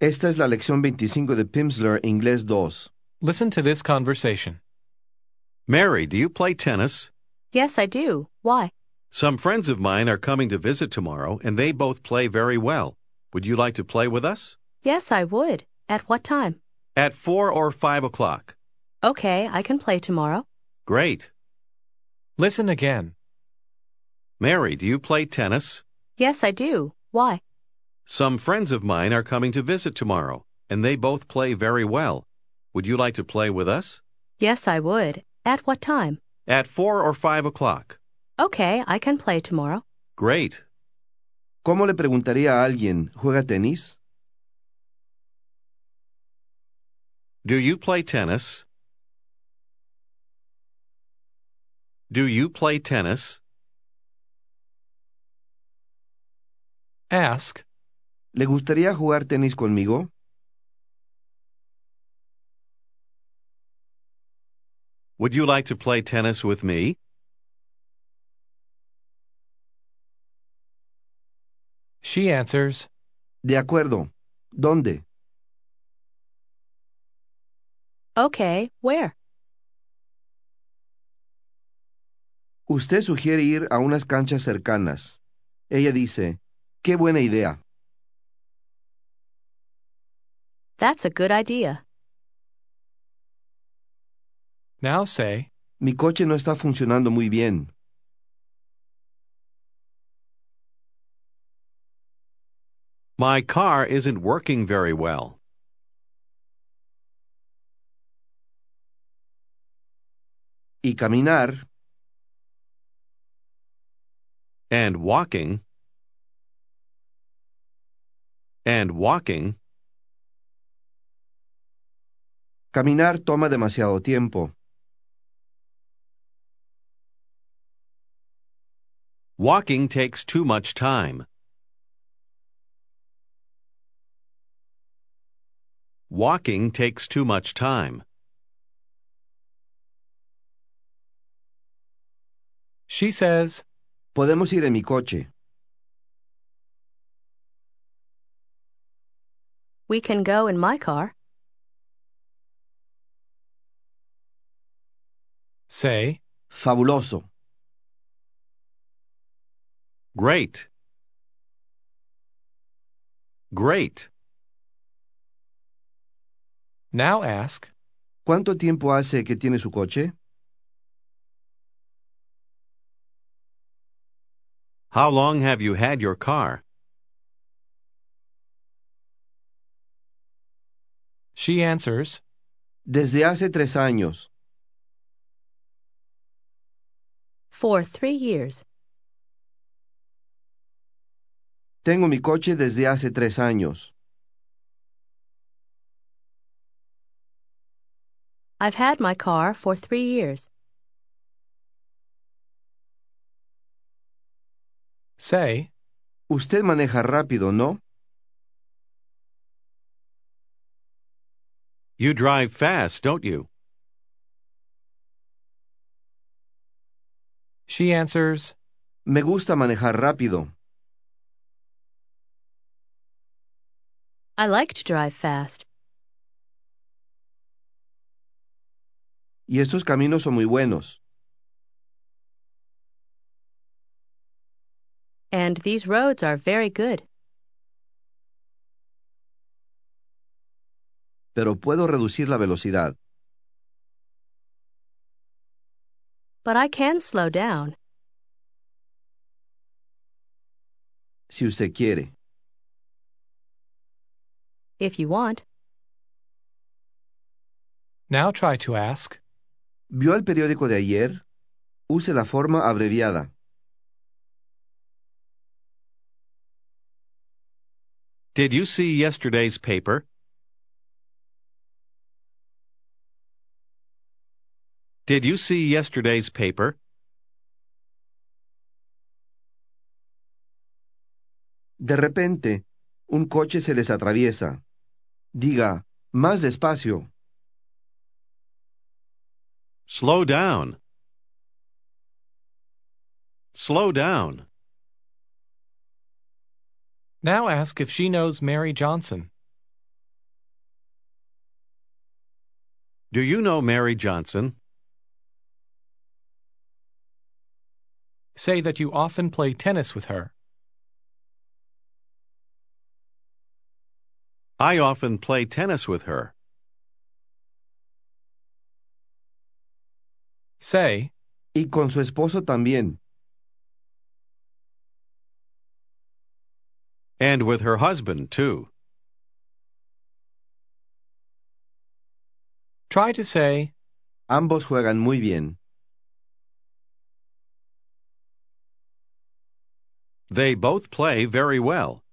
Esta es la lección 25 de Pimsleur Inglés 2. Listen to this conversation. Mary, do you play tennis? Yes, I do. Why? Some friends of mine are coming to visit tomorrow, and they both play very well. Would you like to play with us? Yes, I would. At what time? At four or five o'clock. Okay, I can play tomorrow. Great. Listen again. Mary, do you play tennis? Yes, I do. Why? Some friends of mine are coming to visit tomorrow, and they both play very well. Would you like to play with us? Yes, I would. At what time? At four or five o'clock. Okay, I can play tomorrow. Great. ¿Cómo le preguntaría a alguien, ¿juega tenis? Do you play tennis? Do you play tennis? Ask, ¿Le gustaría jugar tenis conmigo? Would you like to play tennis with me? she answers, De acuerdo. ¿Dónde? Okay, where? Usted sugiere ir a unas canchas cercanas. Ella dice, qué buena idea. That's a good idea. Now say, Mi coche no está funcionando muy bien. My car isn't working very well. Y caminar, And walking. And walking. Caminar toma demasiado tiempo. Walking takes too much time. Walking takes too much time. she says, Podemos ir en mi coche. We can go in my car. Say, Fabuloso. Great. Great. now ask, ¿Cuánto tiempo hace que tiene su coche? How long have you had your car? she answers, Desde hace tres años. For three years. Tengo mi coche desde hace tres años. I've had my car for three years. say, Usted maneja rápido, ¿no? You drive fast, don't you? She answers, Me gusta manejar rápido. I like to drive fast. Y estos caminos son muy buenos. And these roads are very good. Pero puedo reducir la velocidad. But I can slow down. Si usted quiere. If you want. now try to ask, ¿Vio el periódico de ayer? Use la forma abreviada. Did you see yesterday's paper? Did you see yesterday's paper? De repente, un coche se les atraviesa. Diga, más despacio. Slow down. Slow down. Now ask if she knows Mary Johnson. Do you know Mary Johnson? Say that you often play tennis with her. I often play tennis with her. Say, Y con su esposo también. And with her husband, too. try to say, Ambos juegan muy bien. They both play very well.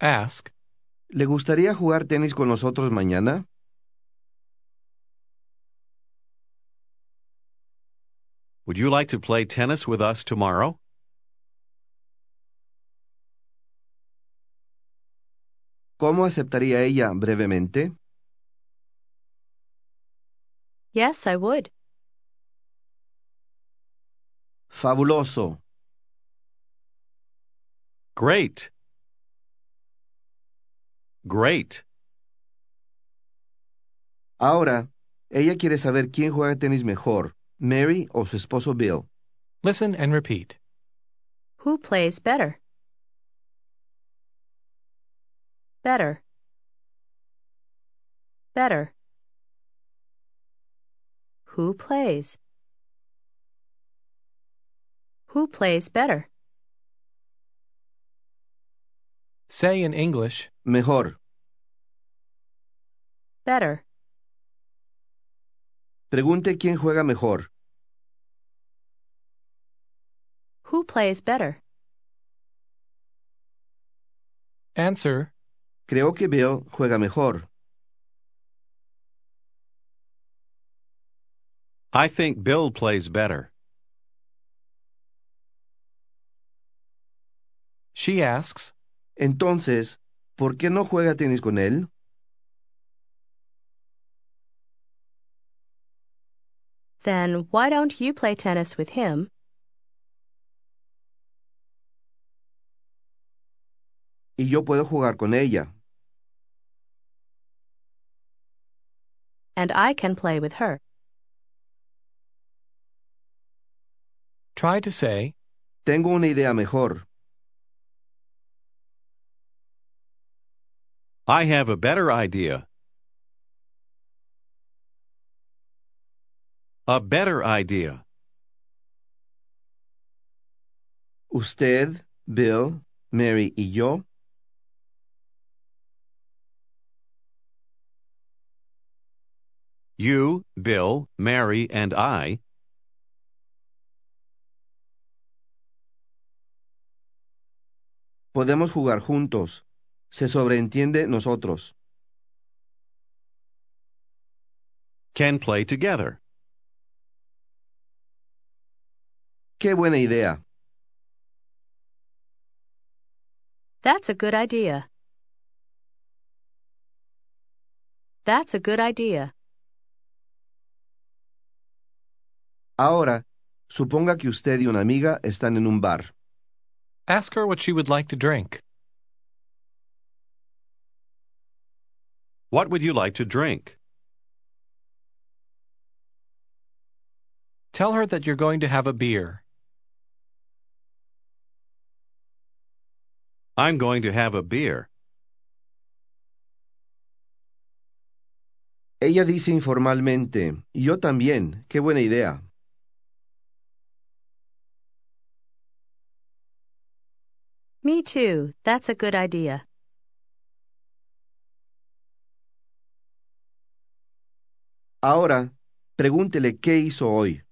ask, ¿Le gustaría jugar tenis con nosotros mañana? Would you like to play tennis with us tomorrow? ¿Cómo aceptaría ella brevemente? Yes, I would. Fabuloso. Great. Great. Ahora, ella quiere saber quién juega tenis mejor, Mary o su esposo Bill. listen and repeat. Who plays better? Better. Better. Who plays? Who plays better? Say in English, Mejor. Better. Pregunte quién juega mejor. Who plays better? answer, Creo que Bill juega mejor. I think Bill plays better. She asks, Entonces, ¿por qué no juega tenis con él? Then why don't you play tennis with him? Y yo puedo jugar con ella. And I can play with her. try to say, Tengo una idea mejor. I have a better idea. A better idea. Usted, Bill, Mary y yo. You, Bill, Mary, and I Podemos jugar juntos. Se sobreentiende nosotros. can play together. Qué buena idea. That's a good idea. That's a good idea. Ahora, suponga que usted y una amiga están en un bar. ask her what she would like to drink. What would you like to drink? Tell her that you're going to have a beer. I'm going to have a beer. Ella dice informalmente, yo también, qué buena idea. Me too. That's a good idea. Ahora, pregúntele qué hizo hoy.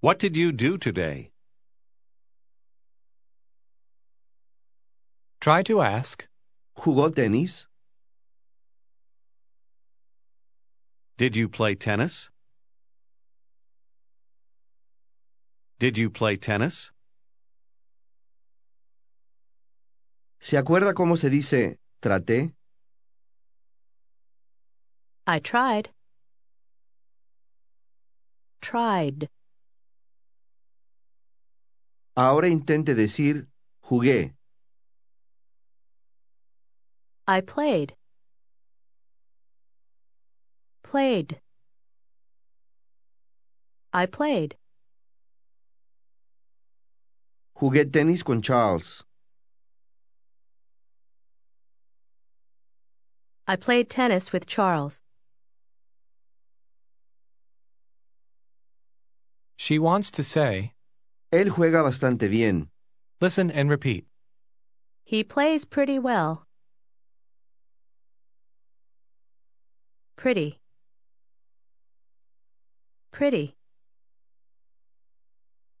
What did you do today? Try to ask, ¿Jugó tenis? Did you play tennis? Did you play tennis? ¿Se acuerda cómo se dice traté? I tried. Tried. Ahora intente decir jugué. I played. Played. I played. Jugué tenis con Charles. I played tennis with Charles. She wants to say, Él juega bastante bien. listen and repeat. He plays pretty well. Pretty. Pretty.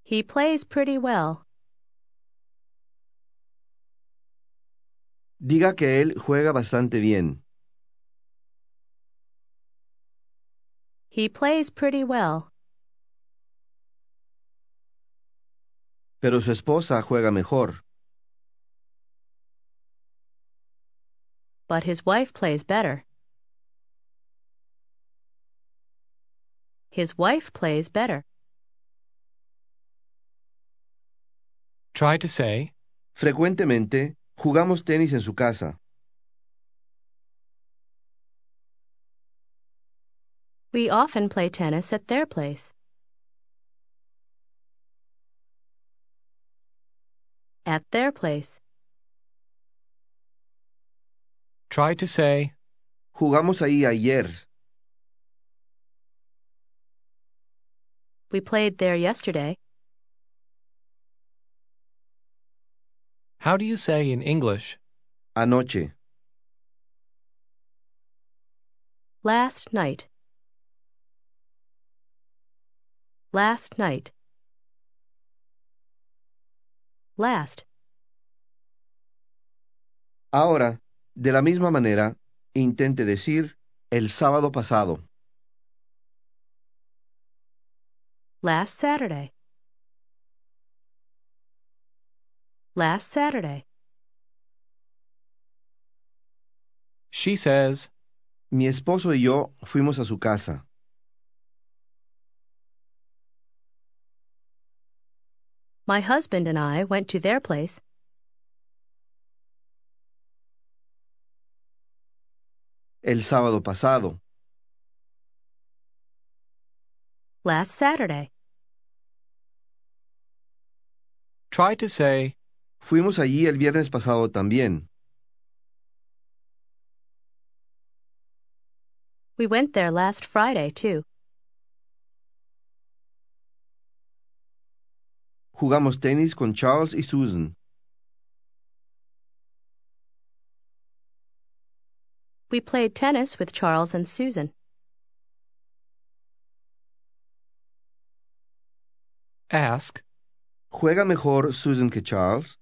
He plays pretty well. Diga que él juega bastante bien. He plays pretty well. Pero su esposa juega mejor. But his wife plays better. His wife plays better. Try to say, Frecuentemente, jugamos tenis en su casa. We often play tennis at their place. At their place. try to say, Jugamos ahí ayer. We played there yesterday. how do you say in English, Anoche. Last night. Last night. Last. Ahora, de la misma manera, intente decir el sábado pasado. Last Saturday. Last Saturday. she says, Mi esposo y yo fuimos a su casa. My husband and I went to their place. El sábado pasado. Last Saturday. try to say, Fuimos allí el viernes pasado también. We went there last Friday, too. Jugamos tenis con Charles y Susan. We played tennis with Charles and Susan. ask, ¿Juega mejor Susan que Charles?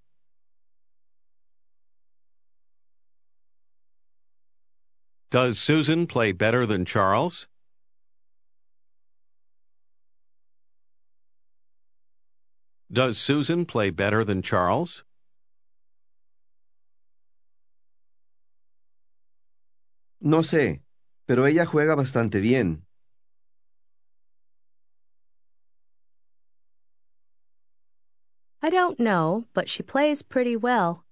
Does Susan play better than Charles? Does Susan play better than Charles? No sé, pero ella juega bastante bien. I don't know, but she plays pretty well.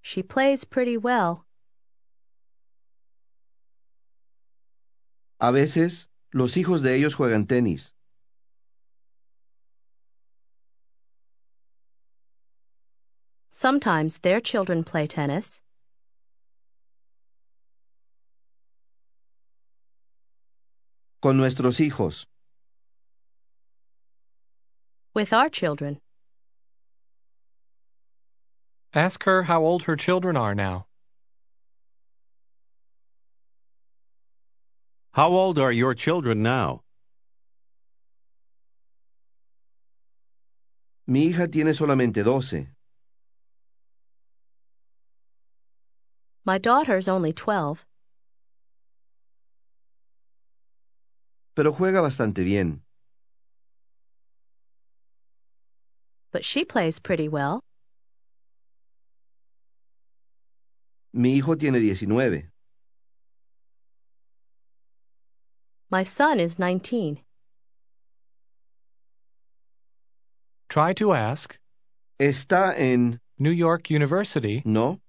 She plays pretty well. A veces, los hijos de ellos juegan tenis. Sometimes their children play tennis. Con nuestros hijos. With our children. ask her how old her children are now. How old are your children now? Mi hija tiene solamente doce. My daughter's only 12, pero juega bastante bien. but she plays pretty well. Mi hijo tiene diecinueve. My son is 19. Try to ask, Está en... New York University. ¿No?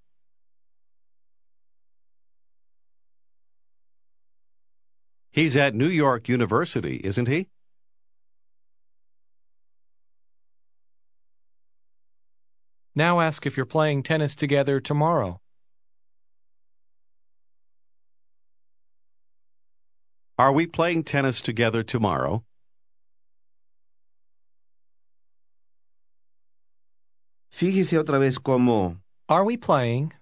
He's at New York University, isn't he? Now ask if you're playing tennis together tomorrow. Are we playing tennis together tomorrow? Fíjese otra vez cómo Are we playing?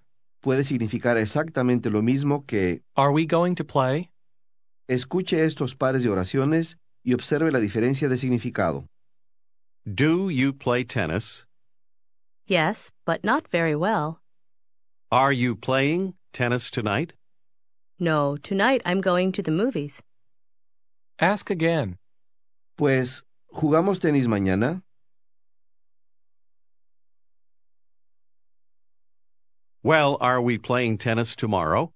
puede significar exactamente lo mismo que Are we going to play? escuche estos pares de oraciones y observe la diferencia de significado. Do you play tennis? Yes, but not very well. Are you playing tennis tonight? No, tonight I'm going to the movies. Ask again. Pues, ¿jugamos tenis mañana? Well, are we playing tennis tomorrow?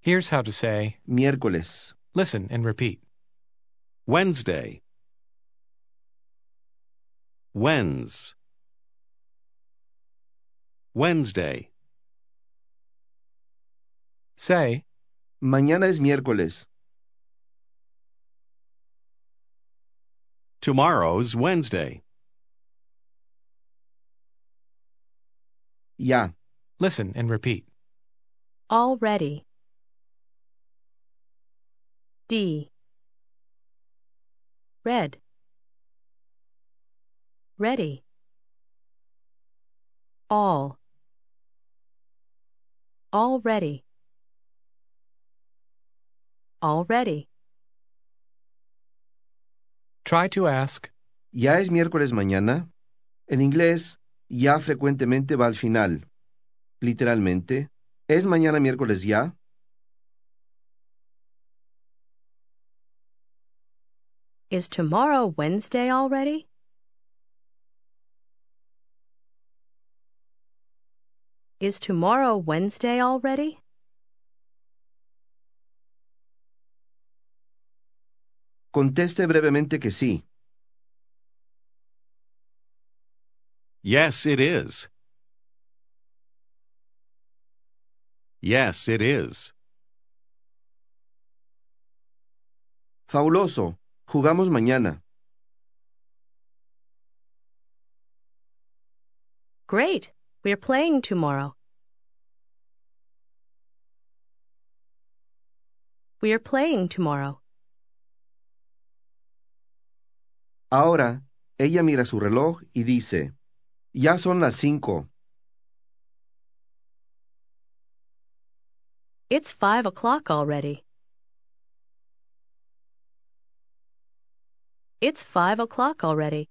Here's how to say, Miércoles. listen and repeat. Wednesday. When's. Wednesday. Say, Mañana es miércoles. Tomorrow's Wednesday. Ya. listen and repeat. Already. D. Red. Ready. All. Already. Already. Try to ask, ¿Ya es miércoles mañana? En inglés, ya frecuentemente va al final. Literalmente, ¿es mañana miércoles ya? Is tomorrow Wednesday already? Is tomorrow Wednesday already? Conteste brevemente que sí. Yes, it is. Yes, it is. Fabuloso. Jugamos mañana. Great. We're playing tomorrow. We're playing tomorrow. Ahora, ella mira su reloj y dice, ya son las cinco. It's five o'clock already. It's five o'clock already.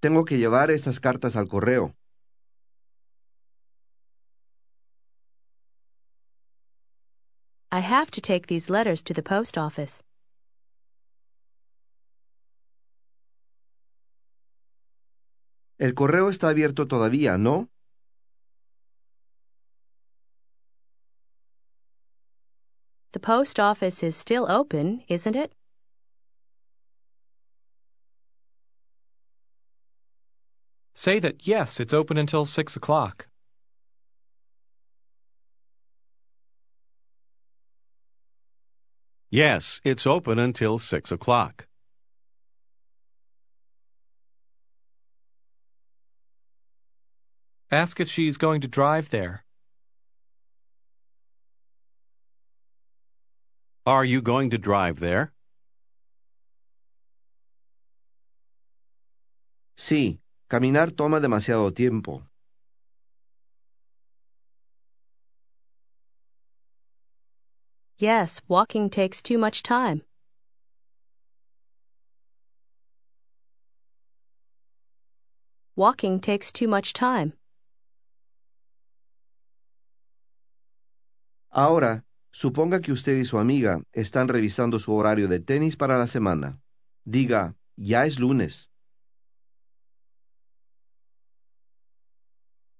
Tengo que llevar estas cartas al correo. I have to take these letters to the post office. El correo está abierto todavía, ¿no? The post office is still open, isn't it? Say that yes, it's open until 6 o'clock. Yes, it's open until six o'clock. Ask if she's going to drive there. Are you going to drive there? Sí, caminar toma demasiado tiempo. Yes, walking takes too much time. Walking takes too much time. Ahora, suponga que usted y su amiga están revisando su horario de tenis para la semana. Diga, ya es lunes.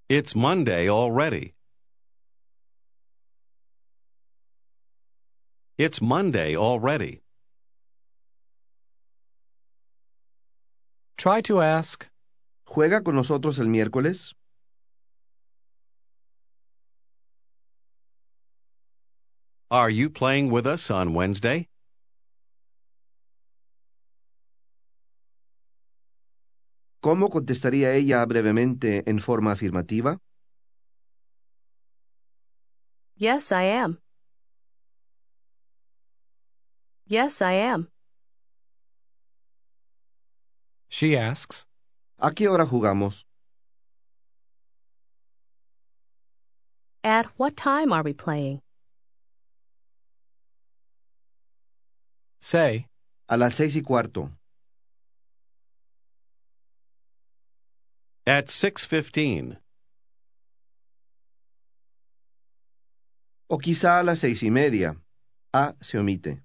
It's Monday already. It's Monday already. Try to ask, ¿Juega con nosotros el miércoles? Are you playing with us on Wednesday? ¿Cómo contestaría ella brevemente en forma afirmativa? Yes, I am. Yes, I am. she asks, ¿A qué hora jugamos? At what time are we playing? say, A las seis y cuarto. At 6:15. O quizá a las seis y media. A se omite.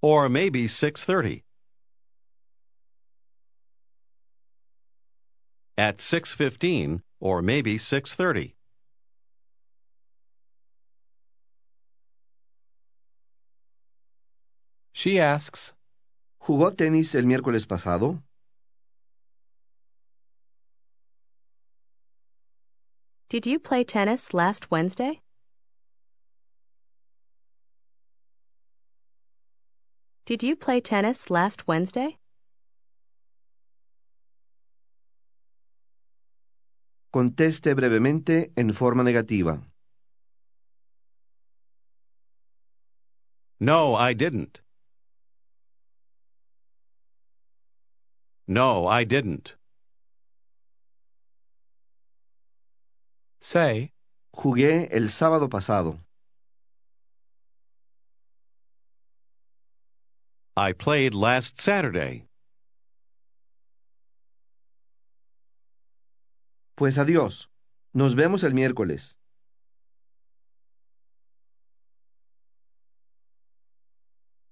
Or maybe 6:30. At 6:15 or maybe 6:30. she asks, ¿Jugó tenis el miércoles pasado? Did you play tennis last Wednesday? Did you play tennis last Wednesday? Conteste brevemente en forma negativa. No, I didn't. No, I didn't. say, Jugué el sábado pasado. I played last Saturday. Pues adiós. Nos vemos el miércoles.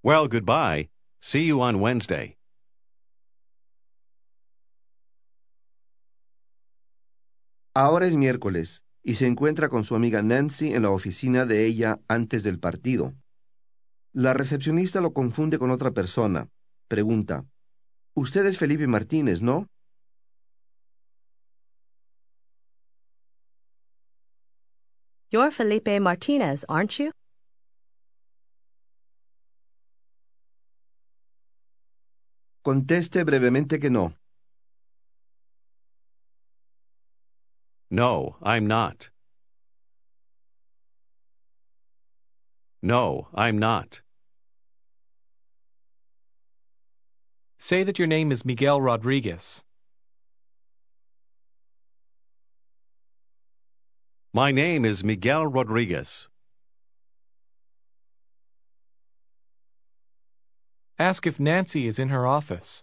Well, goodbye. See you on Wednesday. Ahora es miércoles y se encuentra con su amiga Nancy en la oficina de ella antes del partido. La recepcionista lo confunde con otra persona. Pregunta, Usted es Felipe Martínez, ¿no? You're Felipe Martinez, aren't you? Conteste brevemente que no. No, I'm not. No, I'm not. say that your name is Miguel Rodriguez. My name is Miguel Rodriguez. Ask if Nancy is in her office.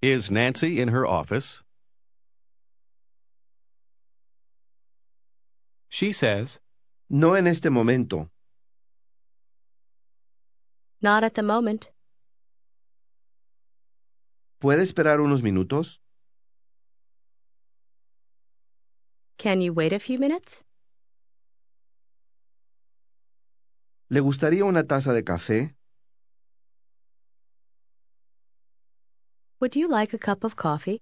Is Nancy in her office? She says, No en este momento. Not at the moment. ¿Puede esperar unos minutos? Can you wait a few minutes? ¿Le gustaría una taza de café? Would you like a cup of coffee?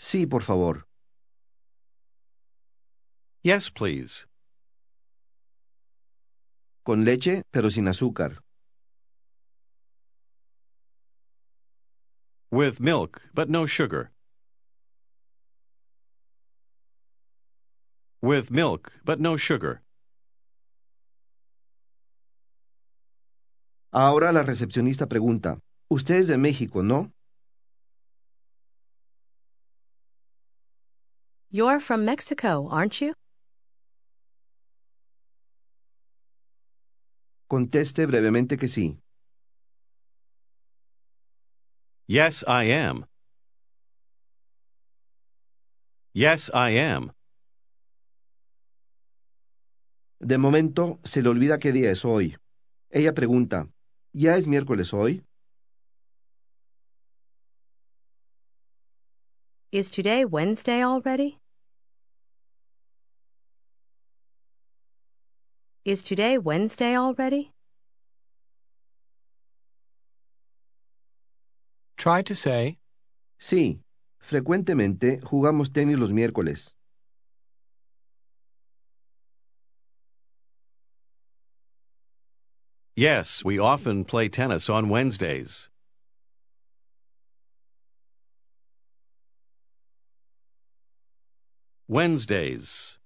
Sí, por favor. Yes, please. Con leche, pero sin azúcar. With milk, but no sugar. With milk, but no sugar. Ahora la recepcionista pregunta, Usted es de México, ¿no? You're from Mexico, aren't you? Conteste brevemente que sí. Yes, I am. Yes, I am. De momento, se le olvida qué día es hoy. Ella pregunta, ¿ya es miércoles hoy? Is today Wednesday already? Is today Wednesday already? Try to say, Sí, frecuentemente jugamos tenis los miércoles. Yes, we often play tennis on Wednesdays. Wednesdays.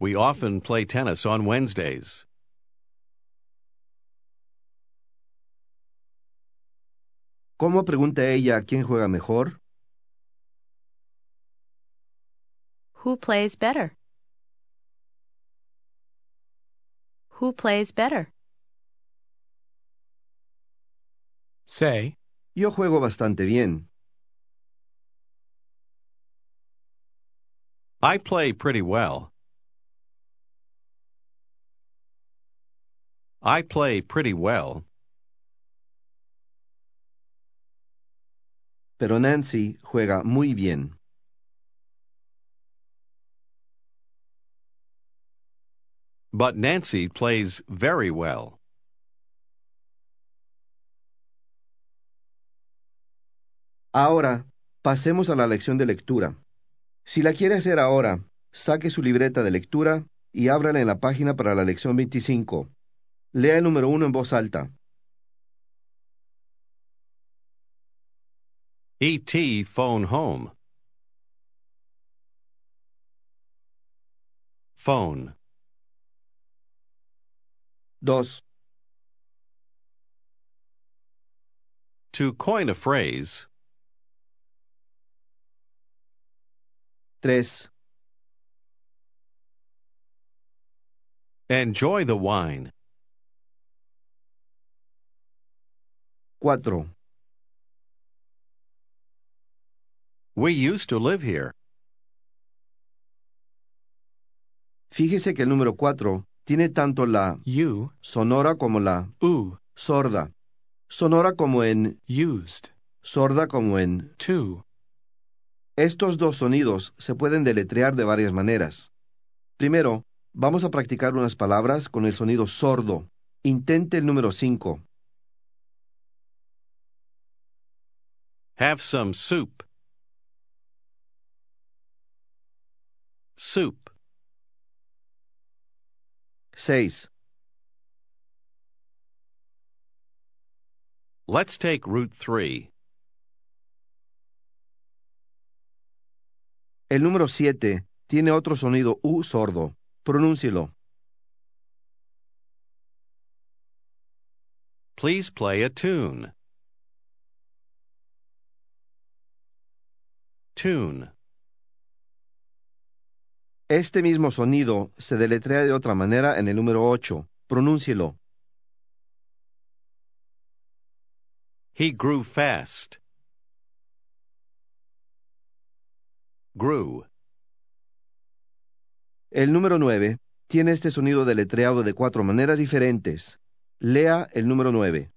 We often play tennis on Wednesdays. ¿Cómo pregunta ella quién juega mejor? Who plays better? Who plays better? say, Yo juego bastante bien. I play pretty well. I play pretty well. Pero Nancy juega muy bien. But Nancy plays very well. Ahora, pasemos a la lección de lectura. Si la quiere hacer ahora, saque su libreta de lectura y ábrala en la página para la lección 25. Lea el número 1 en voz alta. E.T. phone home. Phone. 2. To coin a phrase, 3. enjoy the wine. 4. We used to live here. Fíjese que el número 4 tiene tanto la you, sonora como la oo, sorda. Sonora como en used, sorda como en to, Estos dos sonidos se pueden deletrear de varias maneras. Primero, vamos a practicar unas palabras con el sonido sordo. Intente el número 5. Have some soup. Soup. 6. Let's take Route 3. El número 7 tiene otro sonido U sordo. Pronúncielo. Please play a tune. Tune. Este mismo sonido se deletrea de otra manera en el número 8. Pronúncielo. He grew fast. Grew. El número 9 tiene este sonido deletreado de cuatro maneras diferentes. Lea el número 9.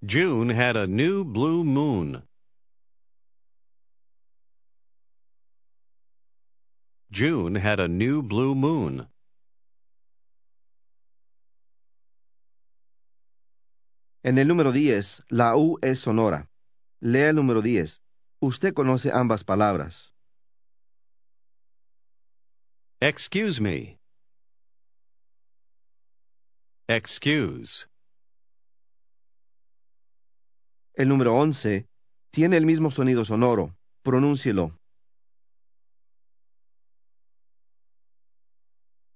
June had a new blue moon. June had a new blue moon. En el número 10, la U es sonora. Lea el número 10. Usted conoce ambas palabras. Excuse me. Excuse. El número 11 tiene el mismo sonido sonoro. Pronúncielo.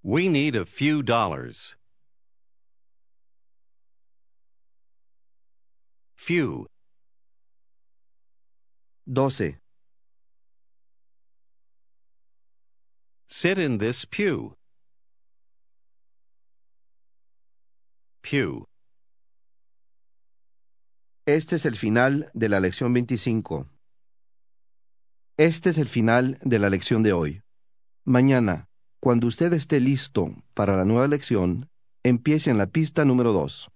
We need a few dollars. Few. 12. Sit in this pew. Pew. Este es el final de la lección 25. Este es el final de la lección de hoy. Mañana, cuando usted esté listo para la nueva lección, empiece en la pista número 2.